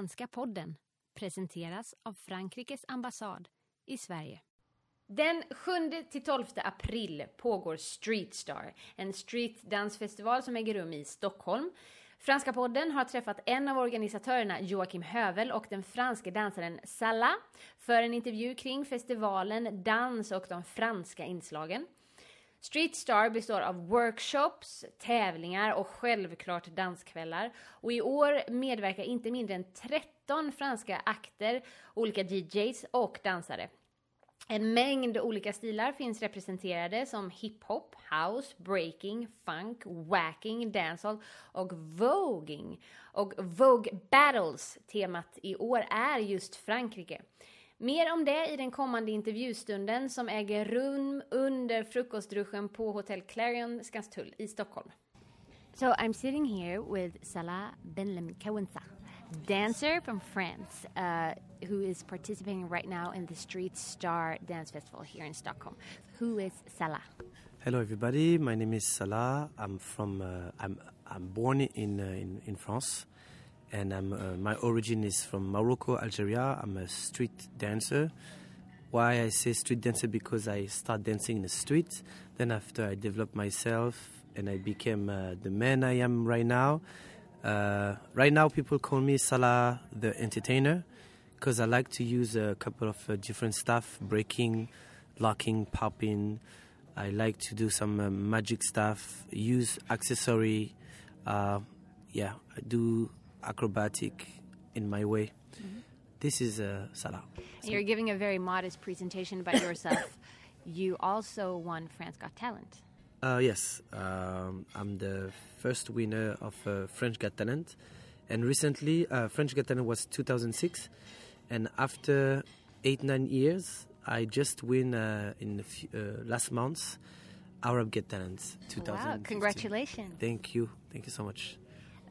Franska podden presenteras av Frankrikes ambassad i Sverige. Den 7-12 april pågår Street Star, en streetdansfestival som äger rum i Stockholm. Franska podden har träffat en av organisatörerna, Joakim Hövel, och den franske dansaren Salah för en intervju kring festivalen, dans och de franska inslagen. Street Star består av workshops, tävlingar och självklart danskvällar. Och i år medverkar inte mindre än 13 franska akter, olika DJs och dansare. En mängd olika stilar finns representerade som hiphop, house, breaking, funk, wacking, dancehall och voging. Och Vogue Battles, temat i år, är just Frankrike. Mer om det i den kommande intervjustunden som äger rum under frukostduschen på Hotell Clarion Skanstull i Stockholm. So I'm sitting here with Salah Benlem Kawensa, dancer from France, uh, who is participating right now in the Street Star Dance Festival here in Stockholm. Who is Salah? Hello, everybody. My name is Salah. I'm from. Uh, I'm I'm born in uh, in, in France, and I'm uh, my origin is from Morocco, Algeria. I'm a street dancer. Why I say street dancer because I start dancing in the street. Then after I developed myself and I became uh, the man I am right now. Uh, right now, people call me Salah the entertainer because I like to use a couple of uh, different stuff: breaking, locking, popping. I like to do some uh, magic stuff, use accessory. Uh, yeah, I do acrobatic in my way. Mm-hmm. This is uh, Salah. You're giving a very modest presentation about yourself. you also won France Got Talent. Uh, yes, um, I'm the first winner of uh, French Got Talent, and recently uh, French Got Talent was 2006, and after eight nine years, I just win uh, in few, uh, last month Arab Got Talent 2000. Wow! Congratulations! Thank you, thank you so much.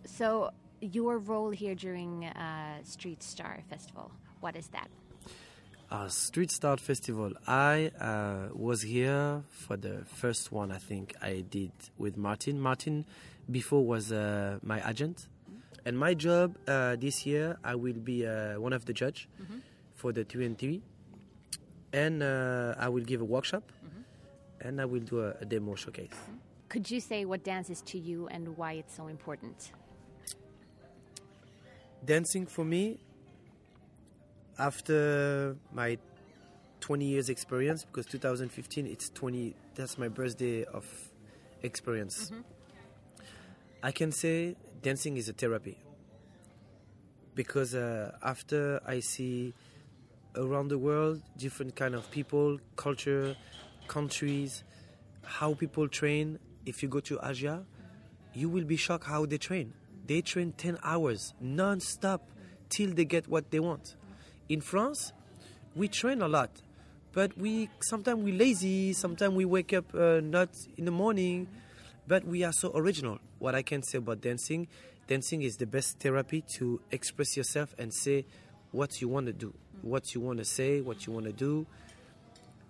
So your role here during uh, Street Star Festival, what is that? uh, Street Start Festival. I uh, was here for the first one. I think I did with Martin. Martin before was uh, my agent, and my job uh, this year I will be uh, one of the judge mm-hmm. for the TNT, and uh, I will give a workshop, mm-hmm. and I will do a, a demo showcase. Mm-hmm. Could you say what dance is to you and why it's so important? Dancing for me after my 20 years experience because 2015 it's 20 that's my birthday of experience. Mm-hmm. i can say dancing is a therapy. Because uh, after i see around the world different kind of people culture countries how people train if you go to asia you will be shocked how they train they train 10 hours non-stop till they get what they want in France, we train a lot, but we sometimes we lazy. Sometimes we wake up uh, not in the morning, but we are so original. What I can say about dancing, dancing is the best therapy to express yourself and say what you want to do, what you want to say, what you want to do.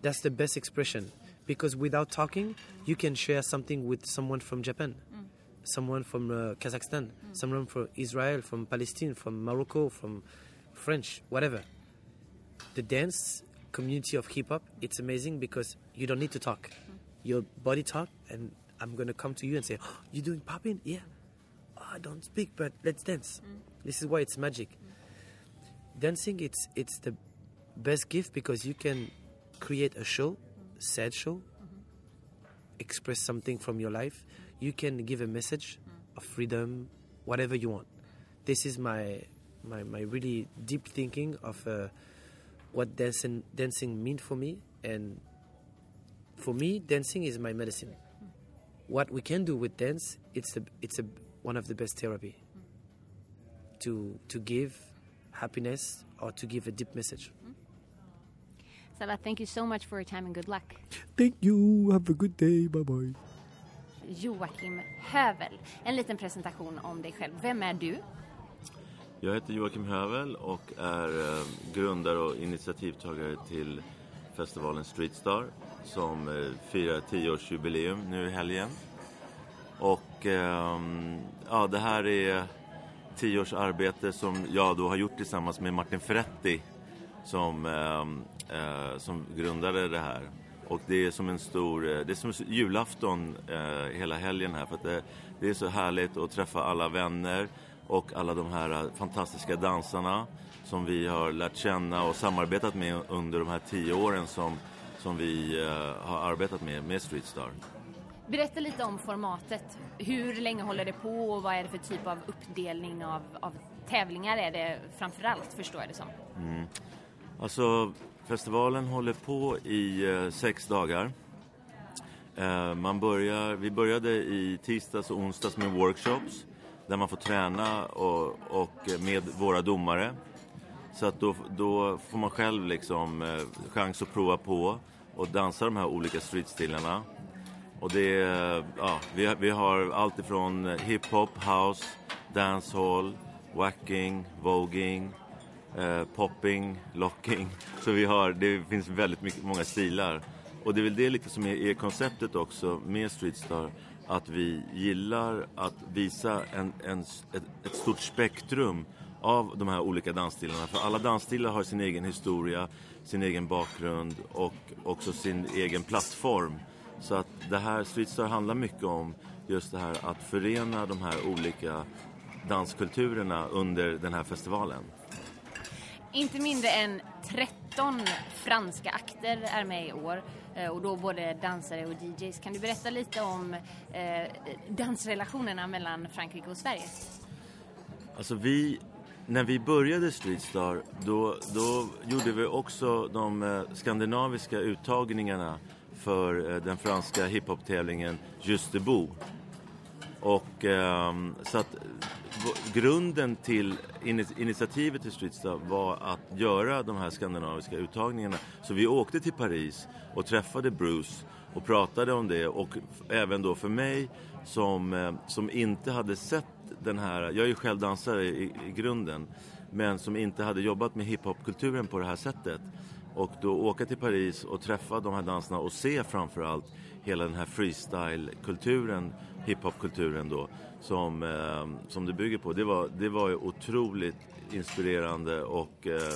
That's the best expression because without talking, you can share something with someone from Japan, mm. Someone from uh, Kazakhstan, mm. someone from Israel, from Palestine, from Morocco, from French, whatever. The dance community of hip hop, it's amazing because you don't need to talk. Your body talk, and I'm gonna come to you and say, oh, "You doing popping? Yeah. Oh, I don't speak, but let's dance. Mm. This is why it's magic. Mm. Dancing, it's it's the best gift because you can create a show, sad show, mm-hmm. express something from your life. You can give a message mm. of freedom, whatever you want. This is my my, my really deep thinking of uh, what dancing dancing mean for me and for me dancing is my medicine what we can do with dance it's a, it's a, one of the best therapy to to give happiness or to give a deep message Salah, thank you so much for your time and good luck. Thank you. Have a good day. Bye bye. Joakim Hövel. En liten presentation om dig själv. Vem är du? Jag heter Joakim Hövel och är eh, grundare och initiativtagare till festivalen Streetstar som eh, firar 10-årsjubileum nu i helgen. Och ehm, ja, det här är tio års arbete som jag då har gjort tillsammans med Martin Ferretti som, ehm, eh, som grundade det här. Och det är som en stor, eh, det är som julafton eh, hela helgen här för att det, det, är så härligt att träffa alla vänner och alla de här eh, fantastiska dansarna som vi har lärt känna och samarbetat med under de här tio åren som, som vi eh, har arbetat med, med Streetstar. Berätta lite om formatet. Hur länge håller det på och vad är det för typ av uppdelning av, av tävlingar är det framförallt förstår jag det som? Mm. Alltså festivalen håller på i eh, sex dagar. Eh, man börjar, vi började i tisdags och onsdags med workshops där man får träna och, och med våra domare. Så att då, då får man själv liksom eh, chans att prova på och dansa de här olika streetstilarna. Och det, ja, vi, vi har allt ifrån hiphop, house, dancehall, wacking, voguing, eh, popping, locking. Så vi har, det finns väldigt mycket, många stilar. Och det är väl det lite som är, är konceptet också med Streetstar. Att vi gillar att visa en, en, ett, ett stort spektrum av de här olika dansstilarna. För alla dansstilar har sin egen historia, sin egen bakgrund och också sin egen plattform. Så att det här, Streetstar handlar mycket om just det här att förena de här olika danskulturerna under den här festivalen. Inte mindre än 13 franska akter är med i år eh, och då både dansare och DJs. Kan du berätta lite om eh, dansrelationerna mellan Frankrike och Sverige? Alltså vi, när vi började Streetstar då, då gjorde vi också de eh, skandinaviska uttagningarna för eh, den franska hiphop-tävlingen Just Debout. Och eh, så att grunden till initiativet till Streetstar var att göra de här skandinaviska uttagningarna. Så vi åkte till Paris och träffade Bruce och pratade om det och även då för mig som, eh, som inte hade sett den här, jag är ju själv dansare i, i grunden, men som inte hade jobbat med hiphopkulturen på det här sättet. Och då åka till Paris och träffa de här dansarna och se framförallt hela den här freestyle-kulturen, hiphop-kulturen då, som, eh, som det bygger på. Det var, det var ju otroligt inspirerande och eh,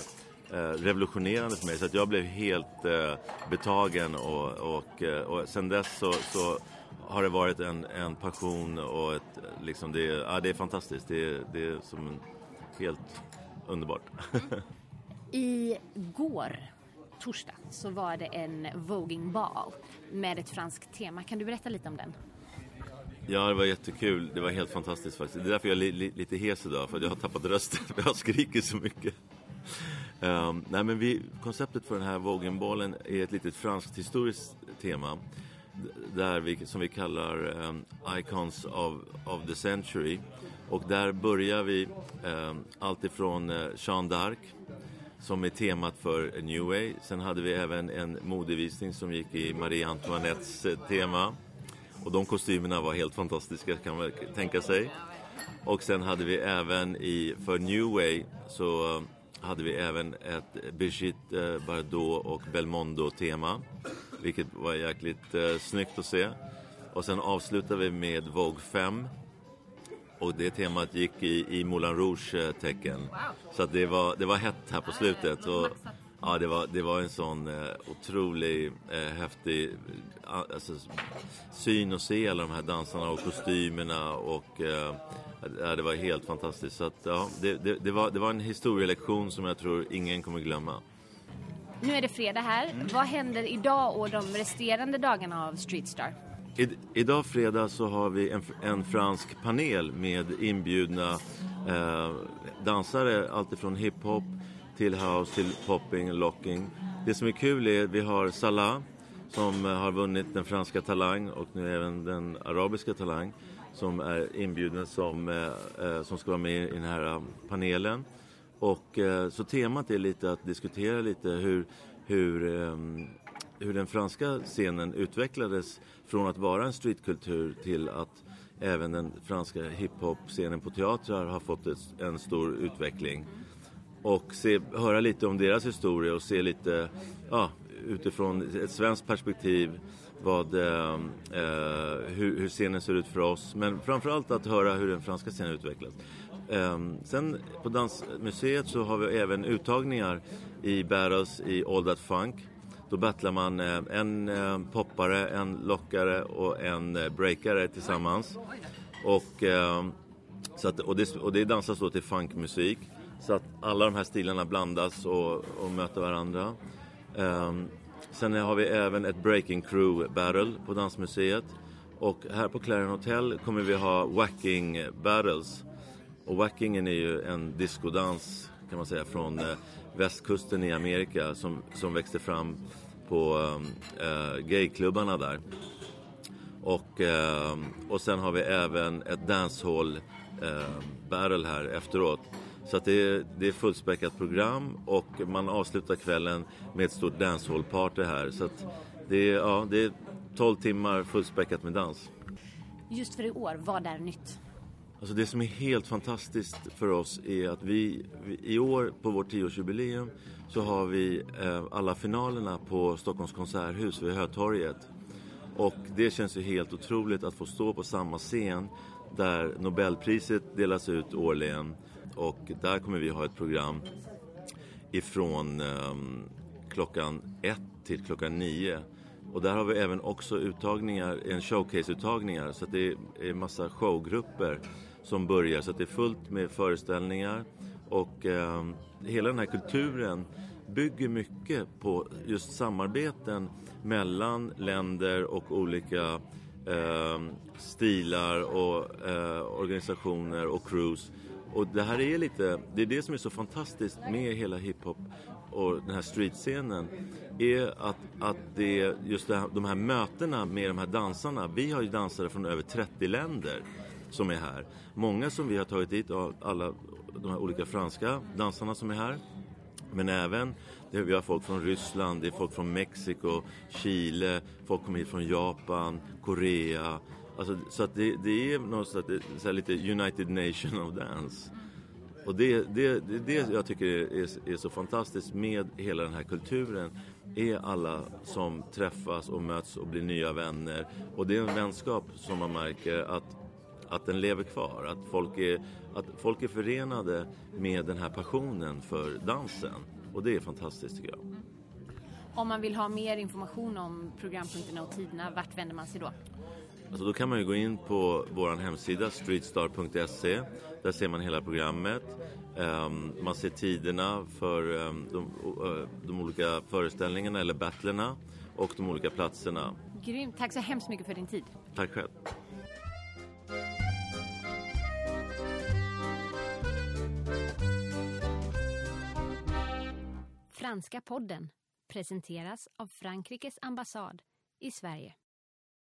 eh, revolutionerande för mig. Så att jag blev helt eh, betagen och, och, eh, och sen dess så, så har det varit en, en passion och ett, liksom det, ja, det är fantastiskt. Det, det är som helt underbart. Igår torsdag så var det en voging ball med ett franskt tema. Kan du berätta lite om den? Ja, det var jättekul. Det var helt fantastiskt faktiskt. Det är därför jag är li li lite hes idag, för jag har tappat rösten. jag har skrikit så mycket. Um, nej, men vi, konceptet för den här vågenbollen är ett litet franskt historiskt tema. Där vi, som vi kallar um, Icons of, of the Century. Och där börjar vi ehm, um, alltifrån uh, eh, Jeanne d'Arc som är temat för New Way. Sen hade vi även en modevisning som gick i Marie Antoinettes eh, tema. Och de kostymerna var helt fantastiska kan man tänka sig. Och sen hade vi även i, för New Way så eh, hade vi även ett Brigitte eh, Bardot och Belmondo-tema. Vilket var jäkligt eh, snyggt att se. Och sen avslutade vi med Vogue 5 och det temat gick i, i Moulin Rouge-tecken. Wow. Så det, var, det var hett här på slutet. Och, ja, det var, det var en sån eh, otrolig eh, häftig alltså, syn att se alla de här dansarna och kostymerna. Och, eh, ja, det var helt fantastiskt. Så att, ja, det, det, det, var, det var en historielektion som jag tror ingen kommer glömma. Nu är det fredag här. Mm. Vad händer idag och de resterande dagarna av Streetstar? I, idag fredag så har vi en, en fransk panel med inbjudna eh, dansare, alltifrån hiphop till house till popping och locking. Det som är kul är att vi har Salah som har vunnit den franska Talang och nu även den arabiska Talang som är inbjuden som, eh, eh, som ska vara med i den här eh, panelen. Och, eh, så temat är lite att diskutera lite hur, hur eh, hur den franska scenen utvecklades från att vara en streetkultur till att även den franska hiphop-scenen på teatrar har fått en stor utveckling. Och se, höra lite om deras historia och se lite ja, utifrån ett svenskt perspektiv vad, eh, eh hur, hur, scenen ser ut för oss. Men framförallt att höra hur den franska scenen utvecklas. Eh, sen på Dansmuseet så har vi även uttagningar i battles i All That Funk. Då battlar man eh, en eh, poppare, en lockare och en eh, breakare tillsammans. Och, så att, och, det, och det dansas då till funkmusik. Så att alla de här stilarna blandas och, och möter varandra. Um, sen har vi även ett breaking crew battle på Dansmuseet. Och här på Clarion Hotel kommer vi ha wacking battles. Och wackingen är ju en diskodans kan man säga från västkusten i Amerika som, som växte fram på äh, gayklubbarna där. Och, äh, och sen har vi även ett dancehall äh, battle här efteråt. Så att det, är, det är fullspäckat program och man avslutar kvällen med ett stort dancehall-party här. Så att det, är, ja, det är 12 timmar fullspäckat med dans. Just för i år, vad är nytt? Alltså det som är helt fantastiskt för oss är att vi, vi i år på vårt tioårsjubileum så har vi eh, alla finalerna på Stockholms konserthus vid Hötorget. Och det känns ju helt otroligt att få stå på samma scen där Nobelpriset delas ut årligen och där kommer vi ha ett program ifrån eh, klockan ett till klockan nio. Och där har vi även också uttagningar, en showcase-uttagningar så att det är massa showgrupper som börjar så att det är fullt med föreställningar och eh, hela den här kulturen bygger mycket på just samarbeten mellan länder och olika eh, stilar och eh, organisationer och crews. Och det här är lite, det är det som är så fantastiskt med hela hiphop och den här streetscenen är att, att det just det här, de här mötena med de här dansarna. Vi har ju dansare från över 30 länder som är här. Många som vi har tagit dit, av alla de här olika franska dansarna som är här. Men även, vi har folk från Ryssland, det är folk från Mexiko, Chile, folk kommer hit från Japan, Korea. Alltså, så att det, det är någonstans så lite United Nation of Dance. Och det, det, det, det jag tycker är, är, är, så fantastiskt med hela den här kulturen är alla som träffas och möts och blir nya vänner. Och det är en vänskap som man märker att att den lever kvar. Att folk, är, att folk är förenade med den här passionen för dansen. Och det är fantastiskt tycker jag. Om man vill ha mer information om programpunkterna och tiderna, vart vänder man sig då? Alltså då kan man ju gå in på vår hemsida streetstar.se. Där ser man hela programmet. Um, man ser tiderna för um, de, de, olika föreställningarna eller battlerna och de olika platserna. Grymt. Tack så hemskt mycket för din tid. Tack själv. Franska podden presenteras av Frankrikes ambassad i Sverige.